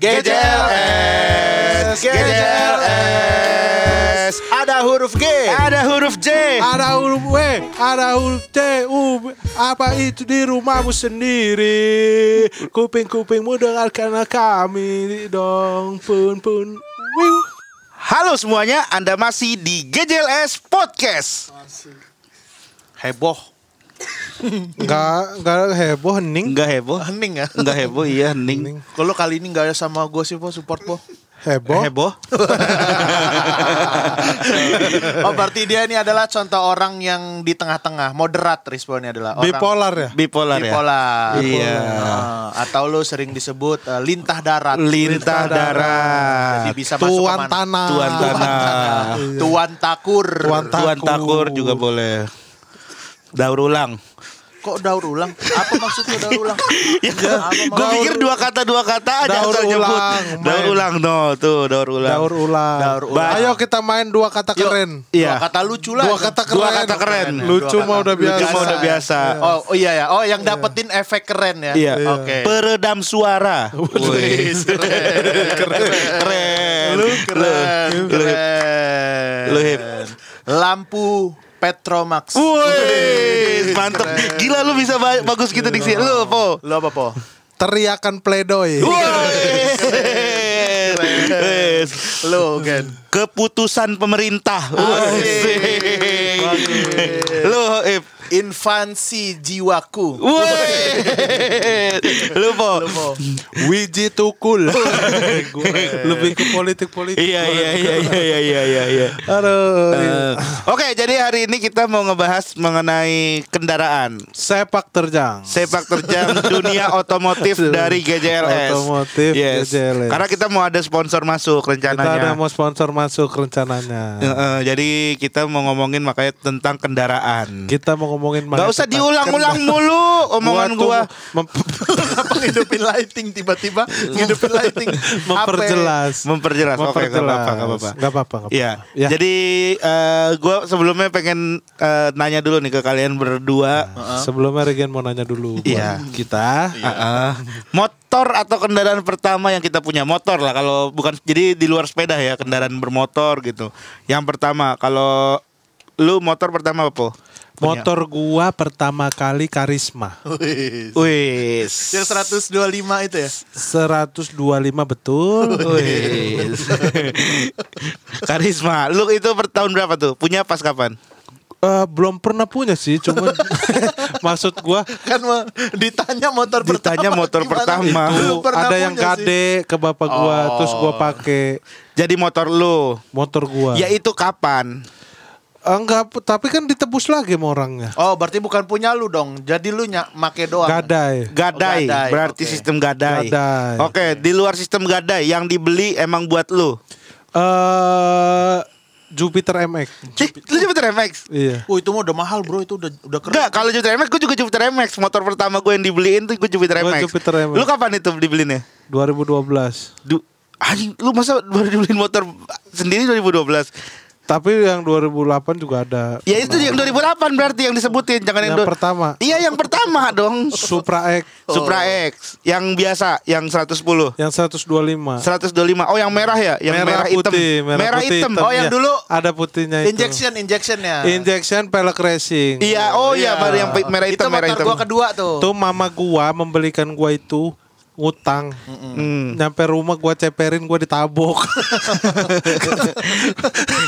GJLS, GJLS. Ada huruf G, Ada huruf J. Ada huruf W, ada huruf T, U. Apa itu di rumahmu sendiri? Kuping-kupingmu dengarkan kami dong, pun pun. Wiu. Halo semuanya, Anda masih di GJLS Podcast. heboh, Enggak enggak heboh hening. Enggak heboh. hening ya. Enggak heboh, iya hening. Hening. Kalau kali ini nggak ada sama gue sih, po support po. Heboh. Heboh. Oh berarti dia ini adalah contoh orang yang di tengah-tengah, moderat responnya adalah orang Bipolar ya? Bipolar ya. bipolar. Iya. Ah, atau lu sering disebut eh, lintah darat. Lintah darat. Jadi bisa masuk Tuan ke mana. tanah. Tuan tanah. Tuan takur. Tuan ta- Tuan takur Takur. juga boleh. Daur ulang. Kok daur ulang? Apa maksudnya daur ulang? Ya, Apa gue pikir dua kata dua kata aja Daur asal nyebut. ulang, Daur ulang no, tuh daur ulang. Daur ulang. Daur ulang. Ayo kita main dua kata keren. Dua Iya. kata lucu lah. Dua kata keren. Dua kata keren. Lucu Dua mah kata. udah biasa. Lucu mah udah biasa. Oh, oh iya ya. Oh yang dapetin efek keren ya. Iya. Oke. Peredam suara. Wih. keren. Keren. Lu keren. Lu. Keren. Lu hip. Lampu Petromax. Wih, mantep. Gila lu bisa ba- bagus gitu diksi. Lu, Po. Lu apa po? Teriakan pledoi. Lu kan. Keputusan pemerintah. Lu, Ip. Infansi jiwaku. Wih. Lu, Po. Lu po. Wiji tukul. Lebih ke politik-politik. Iya, iya, iya, iya, iya, iya, iya, iya. Aduh. Eh, Oke, jadi hari ini kita mau ngebahas mengenai kendaraan Sepak terjang. sepak terjang dunia otomotif dari GJLS. Otomotif GJLS. Karena kita mau ada sponsor masuk Kita ada rencananya. mau sponsor masuk rencananya. Eh, eh, jadi kita mau ngomongin makanya tentang kendaraan. Kita mau ngomongin Gak usah diulang-ulang mulu omongan gua. Kenapa ngidupin lighting tiba-tiba ngidupin lighting memperjelas. Memperjelas. Oke, gak Memperjelas. apa-apa, gak apa-apa. Nggak apa-apa. Iya. Ya. Jadi eh, gua sebelumnya pengen eh, nanya dulu nih ke kalian berdua. Sebelumnya Regen mau nanya dulu. buat Iya. Kita. Heeh. motor atau kendaraan pertama yang kita punya motor lah kalau bukan jadi di luar sepeda ya kendaraan bermotor gitu. Yang pertama kalau lu motor pertama apa? Motor gua pertama kali karisma. Wih. Wis. Yang 125 itu ya? 125 betul. Wis. Karisma. Lu itu per tahun berapa tuh? Punya pas kapan? Eh, belum pernah punya sih, cuman maksud gua Kan ditanya motor Ditanya pertama motor pertama. Ada yang punya sih. ke bapak gua, Oh. terus gua pakai Jadi motor lu. motor gua. Ya itu kapan? Enggak, tapi kan ditebus lagi sama orangnya. Oh berarti bukan punya lu dong Jadi lu nyak make doang Gadai. Gadai, Oh, gadai, berarti oke. sistem gadai. Gadai. Oke, di luar sistem gadai yang dibeli emang buat lu. Eh Jupiter MX. Ih, lu Jupiter MX? Iya. Oh itu mah udah mahal bro Itu udah udah keren Enggak, kalau Jupiter MX gue juga Jupiter MX. Motor pertama gue yang dibeliin tuh gue Jupiter Gua MX. Jupiter MX. Lu kapan itu dibeliinnya? 2012. Du Anjing, lu masa baru dibeliin motor sendiri 2012? Tapi yang 2008 juga ada. Ya itu yang 2008 berarti yang disebutin, jangan yang, Yang do- pertama. Iya, yang pertama dong. Supra X Supra X yang biasa, yang 110. yang 125. 125. Oh, yang merah ya? Yang merah, hitam. putih, merah, putih, hitam. hitam. Oh, yang Iya. dulu ada putihnya itu. Injection Injectionnya Injection pelek racing. Iya, oh iya, Iya. baru yang pi- merah hitam, Itu merah motor hitam. gua kedua tuh Tuh mama gua membelikan gua itu ngutang. Hmm. Nyampe rumah gua ceperin gua ditabok.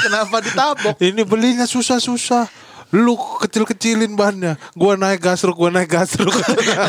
Kenapa ditabok Ini belinya susah-susah. Lu kecil-kecilin bannya. Gua naik gasruk, gua naik gasruk.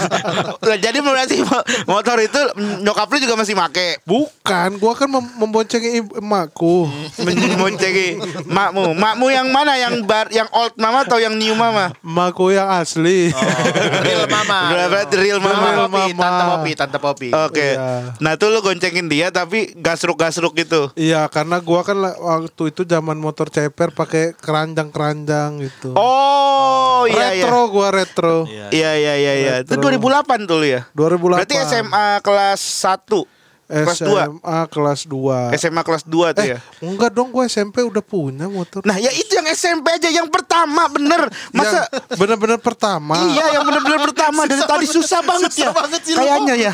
Lah, Jadi berarti mo- motor itu nyokap lu juga masih make Bukan, gua kan mem- memboncengi emakku. Menconcengi makmu. Makmu yang mana? Yang bar, yang old mama atau yang new mama? Emakku yang asli. Real mama Berarti real mama. Real Popi mama. Tante Popi Tante Popi Oke. Iya. Nah, tuh lu goncengin dia tapi gasruk-gasruk gitu. Iya, karena gua kan waktu itu zaman motor ceper pakai keranjang-keranjang gitu. Oh, iya iya. retro gua retro. Iya iya iya iya. Itu Retro. 2008 tuh lu ya. 2008. Berarti SMA kelas 1. Kelas dua. SMA kelas 2. SMA kelas 2 tuh Eh, ya. enggak dong gue SMP udah punya motor. Nah, ya itu yang SMP aja yang pertama bener. Masa bener-bener pertama. Iya yang bener-bener pertama dari tadi susah banget susah ya. banget sih lu. Kayaknya ya.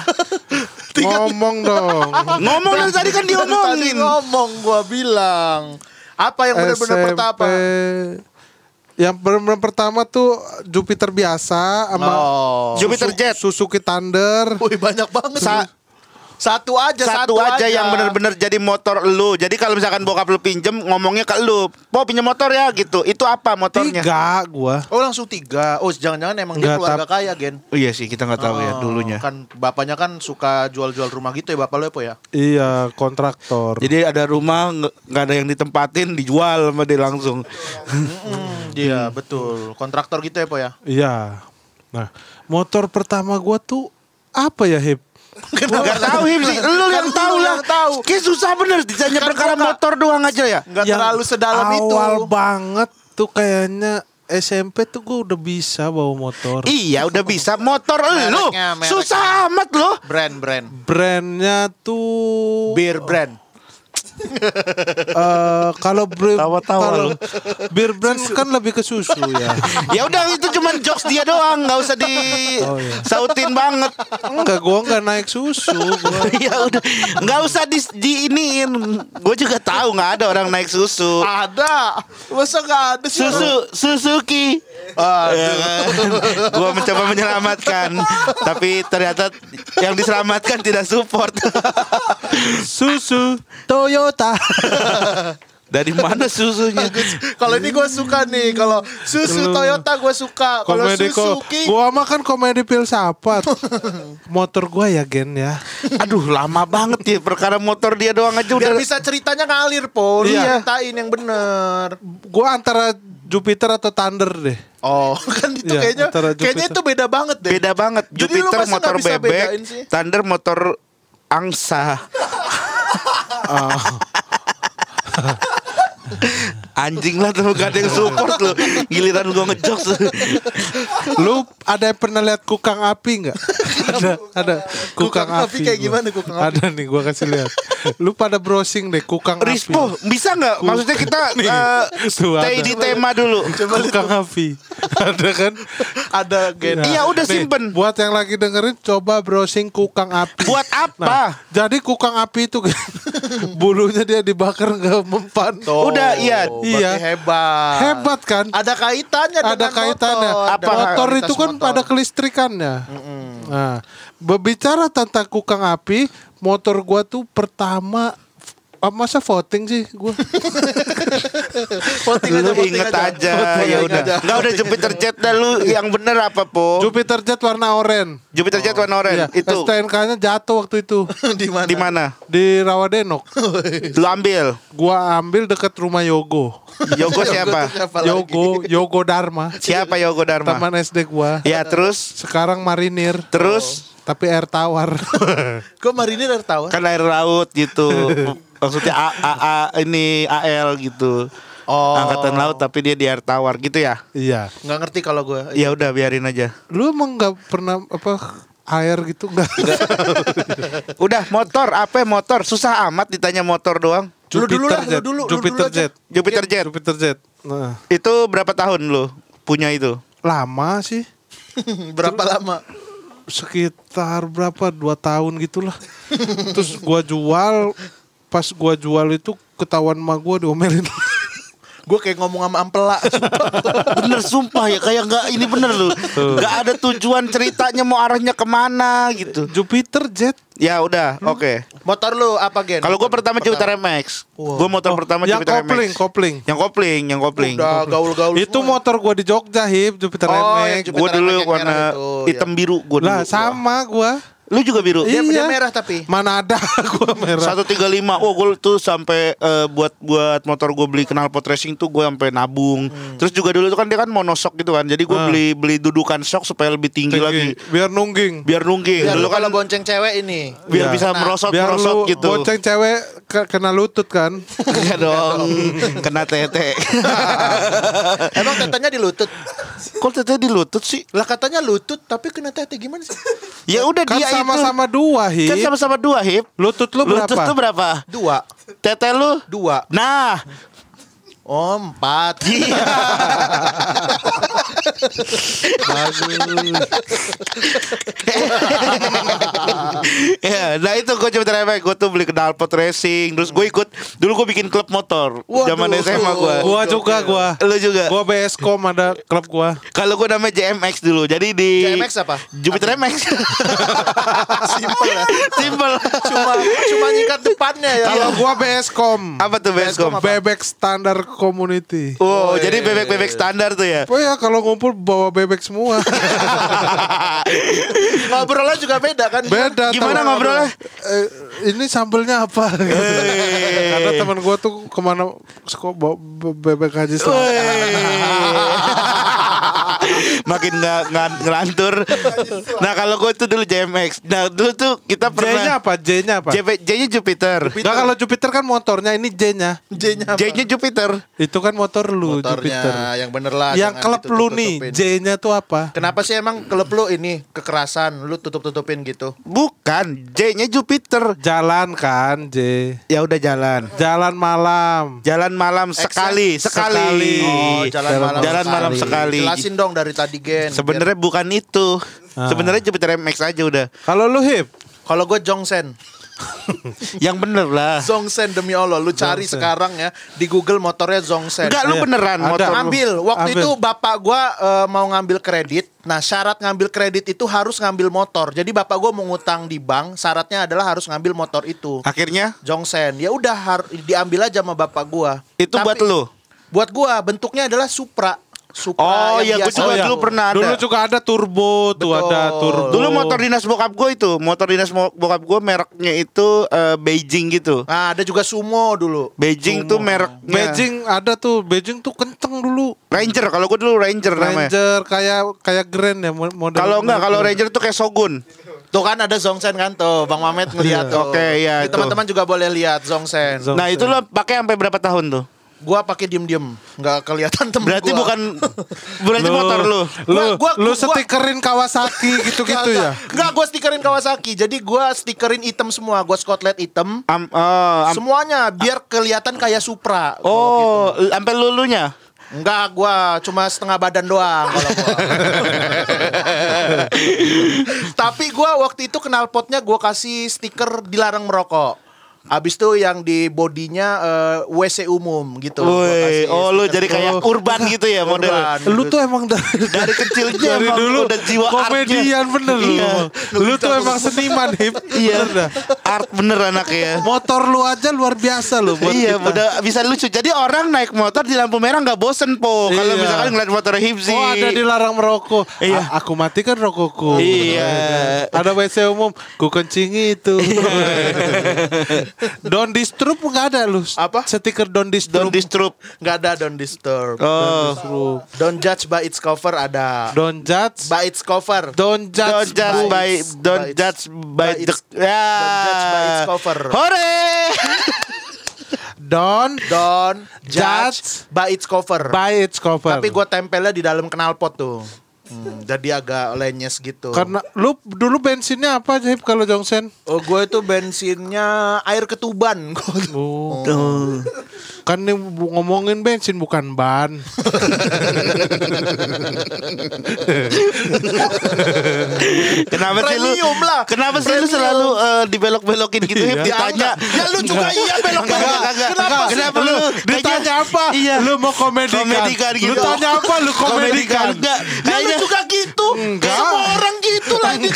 Ngomong dong. Ngomong dari tadi kan Tadi diomongin. ngomong gua bilang. Apa yang benar-benar SMP. pertama? Yang benar-benar pertama tuh Jupiter biasa sama Oh. Jupiter Jet. Suzuki Thunder. Wih banyak banget. Sa- satu aja, Satu, aja, yang bener-bener jadi motor lu. Jadi kalau misalkan bokap lu pinjem ngomongnya ke lu, "Po pinjem motor ya." gitu. Itu apa motornya? Tiga gua. Oh langsung tiga. Oh jangan-jangan emang dia Nggak, keluarga tap- kaya gen. Oh iya sih, kita nggak tahu ya Oh, dulunya. Kan bapaknya kan suka jual-jual rumah gitu ya bapak lo ya po ya. Iya, kontraktor. Jadi ada rumah nggak ada yang ditempatin, dijual sama dia langsung. Iya betul. Kontraktor gitu ya po ya. Iya. Nah, motor pertama gua tuh apa ya, Hip? Gak tahu Him sih, lu yang tahu lu lah. tahu. Kayak susah bener ditanya Kan perkara motor doang aja ya. Nggak Yang terlalu sedalam itu. Awal banget tuh kayaknya SMP tuh gua udah bisa bawa motor. Iya udah bisa motor lu susah amat loh. Brand-brand. Brandnya tuh Beer brand. Eh, kalau bre- Tawa-tawa kalau beer brand kan lebih ke susu ya. Ya udah itu cuman jokes dia doang, nggak usah di Oh, iya. sautin banget. Enggak, gua enggak naik susu. Gua. ya udah, nggak usah di, di iniin. Gue juga tahu nggak ada orang naik susu. Ada. Masa nggak ada sih? Susu Suzuki. Gue mencoba menyelamatkan, tapi ternyata yang diselamatkan tidak support. Susu Toyota. Dari mana susunya? Kalau ini gue suka nih. Kalau susu Toyota gue suka. Kalau Suzuki. gua mah kan komedi filsafat. Motor gua ya Gen ya. Aduh lama banget ya perkara motor dia doang aja Biar udah bisa ceritanya ngalir. Lu Iya. ceritain yang bener. Gua antara Jupiter atau Thunder deh. Oh kan itu Iya, kayaknya kayaknya itu beda banget deh. beda banget. Jadi Jupiter motor bebek? Thunder motor angsa. Anjing lah tuh gak ada yang support lu Giliran gua ngejokes Lu ada yang pernah lihat kukang api nggak? ada, ada Kukang api kayak gua. gimana kukang api? Ada nih gua kasih lihat. Lu pada browsing deh kukang Rispo api. bisa nggak? Maksudnya kita eh, Tuh, stay ada. di tema dulu Kukang api. ada kan? Ada gen. Iya, udah Nih, simpen. Buat yang lagi dengerin coba browsing kukang api. Buat apa? Nah, jadi kukang api itu bulunya dia dibakar nggak mempan. Tuh, Udah, iya. Iya. hebat. Hebat kan? Ada kaitannya ada dengan kaitannya. motor. Apa? Motor itu kan motor. pada kelistrikannya. Nah, berbicara tentang kukang api, motor gua tuh pertama ah, masa voting sih gua. Voting Lu aja, voting inget aja. aja, Voting ya udah. Enggak udah Jupiter Jet dah lu yang bener apa, Po? Jupiter Jet warna oranye. Jupiter Jet warna oranye. Iya, Itu STNK-nya jatuh waktu itu Di mana? di mana? di Rawadenok. Lu ambil. Gua ambil dekat rumah Yogo. Yogo siapa? Siapa lagi? Yogo, Yogo Dharma. Siapa Yogo Dharma? Teman SD gua. Ya terus Sekarang marinir, terus tapi air tawar. Kok marinir ada tawa? kan air laut gitu. Maksudnya A, A, A ini AL gitu. Oh. Angkatan laut tapi dia di air tawar gitu ya. iya. Nggak ngerti kalau gue. Ya udah biarin aja. Lu emang nggak pernah apa air gitu nggak? Udah motor apa motor susah amat ditanya motor doang. Lu dulu lah, lu Jet. dulu, lu Jupiter dulu. Jet. Jupiter Jet. Jupiter Jet. Nah, Itu berapa tahun lu punya itu? lama sih. Berapa lama? Sekitar berapa? Dua tahun gitulah. Terus gua jual, pas gua jual itu ketahuan emak gua diomelin. Gue kayak ngomong sama Ampela. Bener sumpah ya kayak nggak ini bener lu. Nggak ada tujuan ceritanya mau arahnya ke mana gitu. Jupiter Jet. Ya udah, oke. Motor lu apa gen? Kalau gue pertama Jupiter MX. Gue motor pertama yang Jupiter kopling, MX. kopling. Yang kopling, yang kopling. Udah gaul-gaul Itu semua. motor gua di Jogja, Hip, Jupiter Oh, yang MX. Gue dulu yang warna hitam biru gue dulu. Lah sama gua. Lu juga biru? Dia, dia Iya. merah tapi. Mana ada gua merah. 135 Oh gue tuh sampai eh, buat buat motor gue beli knalpot racing tuh gue sampai nabung. Terus juga dulu tuh kan dia kan monosok gitu kan. Jadi gue Hmm. Beli beli dudukan sok supaya lebih tinggi, lagi. Tinggi. Biar nungging. Biar nungging. Biar dulu lu kan kalau bonceng cewek ini. biar Iya. bisa Nah, merosot Biar merosot lu gitu. bonceng cewek ke- kena lutut kan. Enggak dong. Kena tete. Emang tetenya di lutut. Kok teteh di lutut sih? Lah katanya lutut tapi kena tete gimana sih? Ya udah Kan dia sama-sama dua, itu. Kan Hip. sama-sama dua hip. Lutut lu berapa? Lutut tuh berapa? Dua. Teteh lu? Dua. Nah, Oh, empat. iya. ya, nah itu gue coba efek gue tuh beli knalpot racing, terus gue ikut dulu gue bikin klub motor zaman SMA gue. Gua juga gua. Lu juga. Gua BSCom ada klub gua. Kalau gue namanya JMX dulu, jadi di JMX apa? Jupiter MX. Simpel ya. Simpel. Cuma cuma nyikat depannya ya. Kalau gua BSCom. Apa tuh Beskom? apa? Bebek standar community. Oh, jadi bebek-bebek standar tuh ya. Oh ya kalau ngumpul bawa bebek semua. Ngobrolnya juga beda kan? Beda. Gimana ngobrolnya? Eh, ini sambelnya apa? Gitu. Karena teman gua tuh ke mana suka bawa be- bebek haji selalu. Makin nggak nggak ngelantur. Nah kalau gue tuh dulu JMX. Nah dulu tuh kita J-nya pernah apa? J-nya apa? J-nya Jupiter. Enggak kalau Jupiter kan motornya ini J-nya. J-nya apa? J-nya Jupiter. Itu kan motor lu Motornya Jupiter. yang bener lah. Yang klub lu nih. J-nya tuh apa? Kenapa sih emang klub lu ini kekerasan? Lu tutup-tutupin gitu. Bukan J-nya Jupiter. Jalan kan, J. Ya udah jalan. Jalan malam. Jalan malam sekali, sekali. Sekali. Oh, jalan Jalan malam. Jalan malam sekali. Jelasin dong dari tadi Gen. Sebenarnya bukan itu. Sebenarnya Jupiter MX aja udah. Kalau lu hip, kalau gue Jongsen. Yang bener lah. Zongsen demi Allah, lu cari sekarang ya di Google motornya Zongsen. Enggak lu Iya. beneran Ada. motor. lu. Ngambil waktu Ambil. itu bapak gua eh, mau ngambil kredit. Nah, syarat ngambil kredit itu harus ngambil motor. Jadi bapak gua mau ngutang di bank, syaratnya adalah harus ngambil motor itu. Akhirnya Jongsen. Ya udah har- diambil aja sama bapak gua. itu Tapi buat lu. Buat gua bentuknya adalah Supra. Supra Oh, iya, gua biasa juga itu. dulu pernah ada. dulu juga ada turbo tuh Betul. ada turbo. Dulu motor dinas bokap gue itu, motor dinas bokap gue mereknya itu eh, Beijing gitu. Nah, ada juga Sumo dulu. Beijing tuh mereknya Beijing ada tuh, Beijing tuh kenceng dulu. Ranger. Kalau gue dulu Ranger, namanya. Ranger kayak kayak Grand ya mo- model. Kalau enggak, kalau Ranger tuh kayak Shogun. Tuh kan ada Zongsen kan tuh, Bang Mamet ngeliat Iya. tuh. Oke, iya, Jadi itu. Teman-teman juga boleh lihat Zongsen. Zong- Nah itu lo pakai sampai berapa tahun tuh? Gua pakai diem-diem, nggak kelihatan temen Berarti gua. bukan berarti motor lu. Lu, Gua- gua- lu gua- stikerin Kawasaki gitu-gitu ya. Enggak, gue stikerin Kawasaki. Jadi gue stikerin hitam semua. Gue skotlet hitam. Am, oh, am- Semuanya biar kelihatan kayak Supra. Gua oh, gitu. sampai lulunya. Enggak, gue cuma setengah badan doang kalau gua. Tapi gue waktu itu knalpotnya gue kasih stiker dilarang merokok. Abis itu yang di bodinya eh, WC umum gitu. Woi, oh lu jadi kayak Oh. urban gitu ya model. urban. Lu tuh emang dari Dari kecilnya dari emang dulu udah jiwa komedian artnya. bener lu. Iya. Lu tuh emang seniman hip. Iya, Bener dah. art bener anaknya. Motor lu aja luar biasa lu buat iya, kita. udah bisa lucu. Jadi orang naik motor di lampu merah nggak bosen po. Kalau Iya. misalkan ngeliat motor hipsi. Oh ada dilarang merokok. Iya. A- aku matikan rokokku. Iya. Ada WC umum. Ku kencing itu. Don't disturb nggak ada lu. Apa? Stiker don't disturb. Don't disturb. Nggak ada don't disturb. Oh. Don't judge by its cover ada. Don't judge. By its cover. Don't judge. Don't judge by its- don't by judge by by the its- ya. don't judge by its cover. Hore. Don't Don't judge Judge by its cover. buy its cover. Tapi gue tempelnya di dalam knalpot tuh. Hmm, jadi agak lenyes gitu. Karena lu dulu bensinnya apa aja Hip, kalau Jongsen? Oh, gue itu bensinnya air ketuban. Oh. Kan ini bu- ngomongin bensin bukan ban. Kenapa sih lu? Lah. Kenapa sih lu selalu eh, dibelok-belokin gitu? Hip? Iya. Ditanya. Ya lu juga iya belok apa? Iya. Lu mau komedikan. Komedikan gitu. Lu tanya apa lu komedikan? Enggak. Ya lu Kayaknya juga gitu. Enggak. Semua orang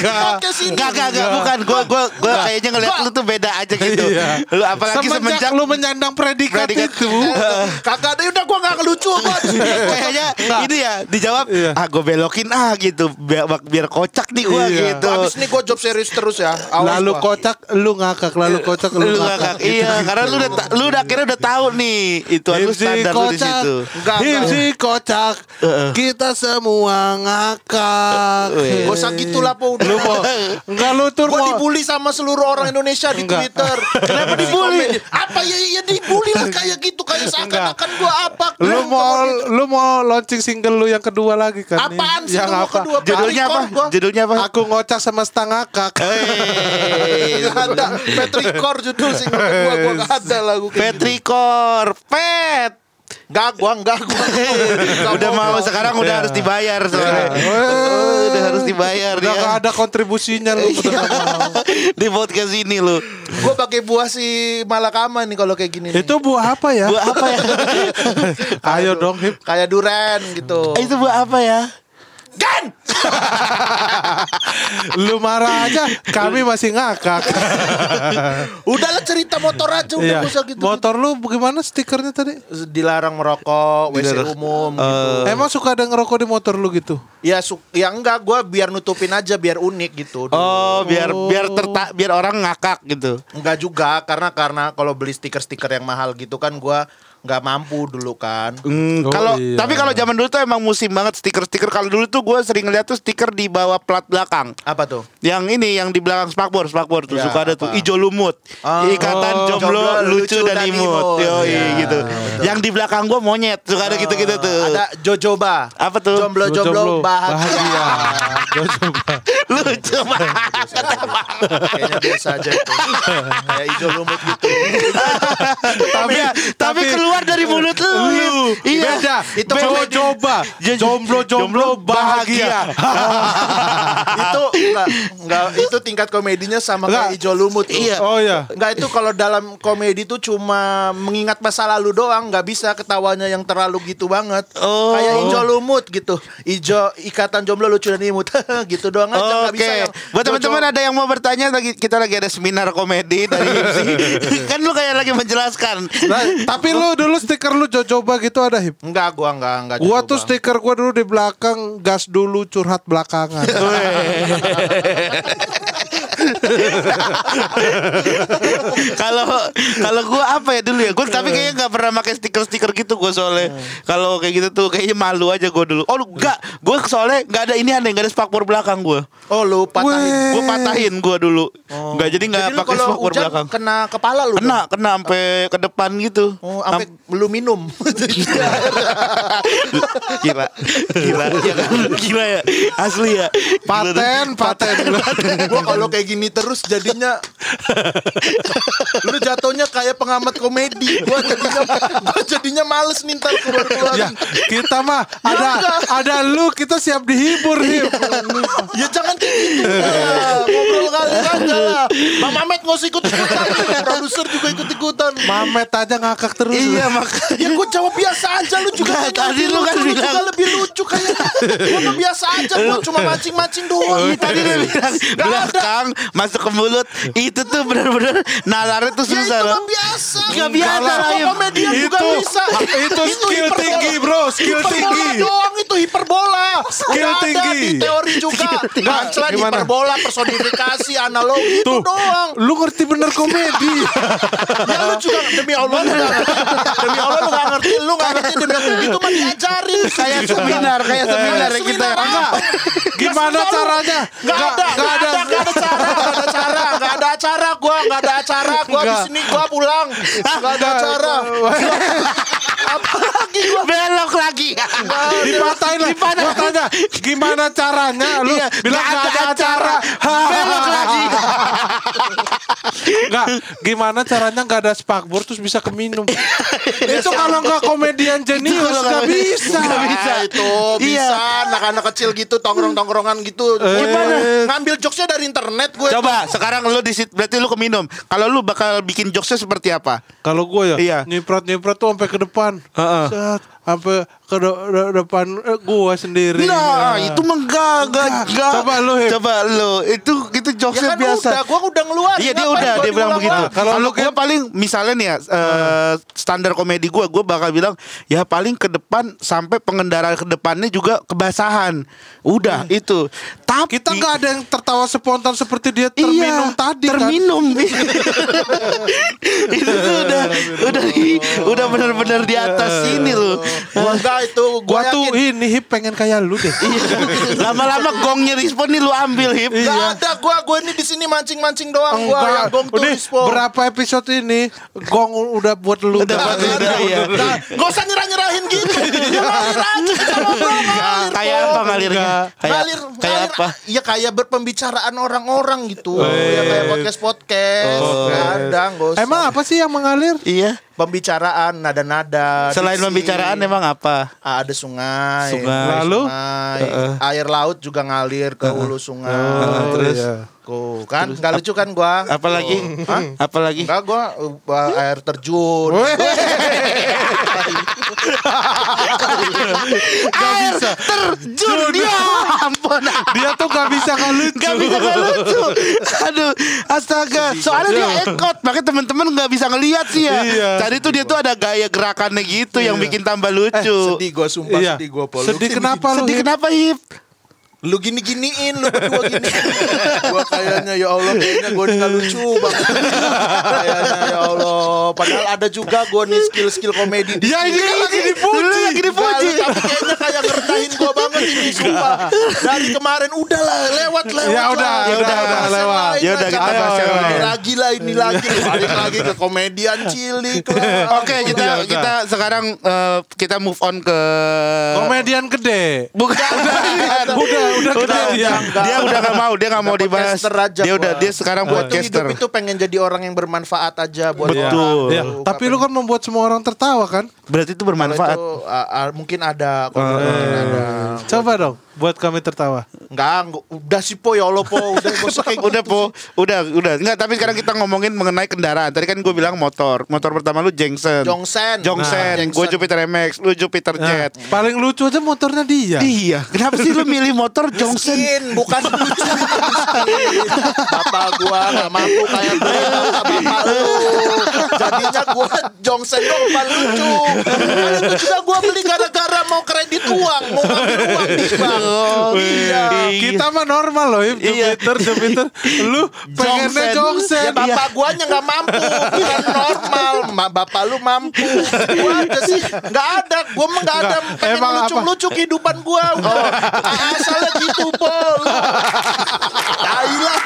Enggak. Enggak, enggak, enggak, bukan. Gua gua gua kayaknya ngeliat lu tuh beda aja gitu. Iya. Lu apalagi semenjak, semenjak lu menyandang predikat, Predikat. itu. Kagak ada udah gue gak ngelucu gua. kayaknya ini ya dijawab Iya. ah gue belokin ah gitu biar, biar kocak nih gue Iya. gitu. Abis ini gue job serius terus ya. Awas lalu gua. kocak, lu ngakak, lalu kocak, lu, Lu ngakak. ngakak. Iya, karena lu udah lu udah akhirnya udah tahu nih itu lu standar lu di kocak, situ. Kocak, kita semua ngakak. Iya. Gak usah gitu lah apa udah. Lu mau enggak lu tuh Gue mau dibully sama seluruh orang Indonesia di Enggak. Twitter. Kenapa dibully? Apa ya ya dibully lah kayak gitu kayak seakan-akan gue apa? lu mau kemudian. lu mau launching single lu yang kedua lagi kan? nih? Apaan sih Yang lu apa? kedua? Judulnya apa? Gua. Judulnya apa? Aku ngocak sama setengah kak. Hey, Gak ada Petrikor judul single kedua gue gak ada lagu kayak gitu. Petrikor, Pet. Gak gua enggak gua. udah mau sekarang udah Iya. harus dibayar soalnya. Oh, udah harus dibayar Udah dia. gak ada kontribusinya lu. mau. Di podcast ini lu. Gue pakai buah si Malakama nih kalau kayak gini. Itu buah apa ya? Buat apa ya? Ayo dong Hip. Kayak duren gitu. Itu buat apa ya? Gan! Lu marah aja, kami masih ngakak. Udahlah cerita motor aja udah Iya. usah gitu. Motor lu bagaimana stikernya tadi? Dilarang merokok, WC Dilarang. umum gitu. Emang suka ada ngerokok di motor lu gitu? Ya su ya enggak gue biar nutupin aja biar unik gitu. dulu. Oh, biar biar tertak biar orang ngakak gitu. Enggak juga karena karena kalau beli stiker-stiker yang mahal gitu kan gua nggak mampu dulu kan. Oh, kalau iya. tapi kalau zaman dulu tuh emang musim banget stiker-stiker. Kalau dulu tuh gue sering ngeliat tuh stiker di bawah plat belakang. Apa tuh? Yang ini yang di belakang spakbor, spakbor tuh Ya, suka ada tuh apa? ijo lumut, Oh. ikatan Oh. jomblo, Jomblo, lucu, lucu dan dan imut, imut. Yoi, Ya, gitu. betul. Yang di belakang gue monyet, suka ada gitu-gitu tuh. Ada Jojoba. Apa tuh? Jomblo-jomblo bahagia. bahagia. Jojoba. lucu banget. Kayaknya biasa aja itu. Kayak hijau lumut gitu. tapi, tapi keluar dari mulut lu. Iya. Beda. Itu komedi. coba. Jomblo jomblo bahagia. itu enggak enggak itu tingkat komedinya sama Enggak. kayak hijau lumut tuh. Iya. Oh iya. Enggak itu kalau dalam komedi tuh cuma mengingat masa lalu doang, nggak bisa ketawanya yang terlalu gitu banget. Oh. Kayak hijau lumut gitu. Hijau ikatan jomblo lucu dan imut. gitu doang aja nggak Oke, bisa yang buat teman-teman ada yang mau bertanya lagi kita lagi ada seminar komedi dari MC. kan lu kayak lagi menjelaskan. Nah, tapi lu dulu stiker lu coba gitu ada hip. Enggak, gua enggak enggak Gua tuh stiker gua dulu di belakang gas dulu curhat belakangan. Kalau kalau gua apa ya dulu ya? Gua tapi kayaknya nggak pernah pakai stiker-stiker gitu gua soalnya. Kalau kayak gitu tuh kayaknya malu aja gua dulu. Oh, lu enggak. Gua soalnya nggak ada ini aneh, nggak ada spakbor belakang gua. Oh, lu patahin. Gua patahin gua dulu. Enggak jadi nggak Jadi pakai spakbor belakang. kena kepala lu. Kena, dong? kena sampai ke depan gitu. Oh, sampai lu minum. Gila. Gila? Gila ya. Asli ya. Tuh. Paten, paten. gua kalau kayak gini terus jadinya lu jatuhnya kayak pengamat komedi. Gua jadinya gua jadinya males nih ntar keluar ya, kita mah ada enggak. ada lu kita siap dihibur hip. Ya jangan kayak gitu lah. Ngobrol kali aja lah. Bang Mamet nggak usah ikut ikutan. Produser juga ikut ikutan. Mamet aja ngakak terus. Iya makanya. Ya gue jawab biasa aja lu juga kayaknya tadi lebih lu kan bilang- juga lebih lucu kayak Gue mah biasa aja gue cuma mancing-mancing doang Iya, tadi dia bilang Gak belakang masuk ke mulut itu tuh benar-benar nalarnya tuh Ya susah itu loh. biasa Nggak biasa, Ayu. komedian juga Itu- bisa itu skill hiperbola. tinggi, bro. Skill Hiperbola tinggi. doang itu hiperbola Skill Udah ada tinggi. di Punchline gimana? hiperbola personifikasi analogi itu Tuh, doang. lu ngerti bener komedi. Ya lu juga demi Allah lu gak Demi Allah lu gak ngerti Lu gak ngerti demi Allah. Itu mah diajarin. Kayak seminar, kayak seminar ya kita. Enggak. Gimana caranya? Gak ada, gak ada, gak ada cara, gak ada cara, gak ada acara, gua gak ada acara, gua di sini gua pulang, gak ada acara. Apa lagi gua? Belok lagi. Dipatahin lah. Gua tanya, gimana caranya? Lu Iya, bilang gak ada ada acara. Belok lagi. Enggak, gimana caranya nggak ada spakbor terus bisa keminum? itu kalau nggak komedian jenius nggak bisa. nggak bisa. Itu Iya. bisa anak-anak kecil gitu tongkrong-tongkrongan gitu. Gimana? Ngambil jokesnya dari internet gue. Coba sekarang lu di berarti lu keminum. Kalau lu bakal bikin jokesnya seperti apa? Kalau gue ya, Iya. nyiprat nyiprat tuh sampai ke depan, Heeh. Set, sampai ke de- de- depan eh, gue sendiri. Nah, Ya. itu enggak. Coba lu, Hip. Coba lu. Itu itu Ya jokesnya kan biasa. udah, gua udah ngeluarin. Iya dia udah gua dia bilang begitu. Kalau lu gue paling misalnya nih ya eh, standar komedi gue, gue bakal bilang ya paling ke depan sampai pengendara ke depannya juga kebasahan. Udah itu. Tapi Kita nggak ada yang tertawa spontan seperti dia terminum iya, tadi kan. terminum. itu tuh udah udah di- udah benar-benar di atas sini loh. Gua enggak itu, Gua gua tuh ini hip pengen kayak lu deh. Lama-lama gongnya respon nih lu ambil hip. Gak ada gua, gua ini di sini mancing-mancing doang gua yang gong tuh respon. berapa episode ini gong udah buat lu. Udah buat lu. Nggak ada. Iya. Nggak usah nyerah-nyerahin gitu. Ya. Kayak apa ngalirnya? Kayak ngalir, kayak apa? Ya kayak berpembicaraan orang-orang gitu. Ya kayak podcast-podcast. Kadang. Emang apa sih yang mengalir? Iya. Pembicaraan, nada-nada. Selain diksi. pembicaraan emang apa? Ah, ada sungai, Sungai. Lalu? sungai. air laut juga ngalir ke hulu sungai. Oh, terus? iya. Tuh, kan nggak lucu kan gua? Apalagi? Hah? Apalagi? Enggak gua uh, air terjun. Air terjun dia Dia tuh gak bisa nggak lucu. Gak bisa gak lucu Aduh Astaga Soalnya dia ekot Makanya teman-teman gak bisa ngelihat sih ya Iya. Tadi tuh dia tuh ada gaya gerakannya gitu Yang bikin tambah lucu Sedih gua sumpah Iya. sedih gua Pol. Lu Sedih kenapa lu? Sedih kenapa Hip? Lu gini-giniin lu berdua gini. gua kayaknya ya Allah kayaknya gua ini nggak lucu banget. kayaknya ya Allah. Padahal ada juga gua nih skill-skill komedi di Ya ini kan lagi dipuji. lagi dipuji tapi kayaknya kayak ngerendahin gua banget ini sumpah. Dari kemarin udahlah lewat lewat. Ya udah, ya udah, yang lewat. Ya udah, kita bahas yang ini lain. lagi lah ini lagi balik lagi ke komedian cilik. Oke kita udah. kita sekarang eh, kita move on ke Komedian gede. Bukan Udah, udah gede dia. Dia udah gak mau Dia gak mau Udah dibahas Dia udah. Dia sekarang tuh podcaster hidup itu pengen jadi orang yang bermanfaat aja buat Betul. Ya, tapi lu kan membuat semua orang tertawa kan? Berarti itu bermanfaat itu, ah, ah, mungkin ada, kalau mungkin ada. Coba dong buat kami tertawa. Enggak, enggak, udah sih po ya Allah po, udah usah kayak udah gitu po udah udah nggak tapi sekarang kita ngomongin mengenai kendaraan tadi kan gue bilang motor motor pertama lu Jengsen Jongsen. Jongsen Nah, gue Jupiter MX lu Jupiter Nah, Jet paling lucu aja motornya dia. iya kenapa sih lu milih motor Jongsen Miskin, bukan lucu. Bapak gua gak mampu kayak gue bapak lu. Jadinya gua Jongsen dong paling lucu. Kan itu juga gua beli gara-gara mau kredit uang, mau ngambil uang di bank. Iya. Kita mah normal loh. Iya. Jupiter, Jupiter. Lu pengennya Ya Jongsen. bapak guanya nggak mampu, bukan normal. Ma, bapak lu mampu. Gua aja sih nggak ada. Gua mah nggak ada. Pengen lucu-lucu kehidupan gua. Oh, asalnya gitu pol. Tai lah.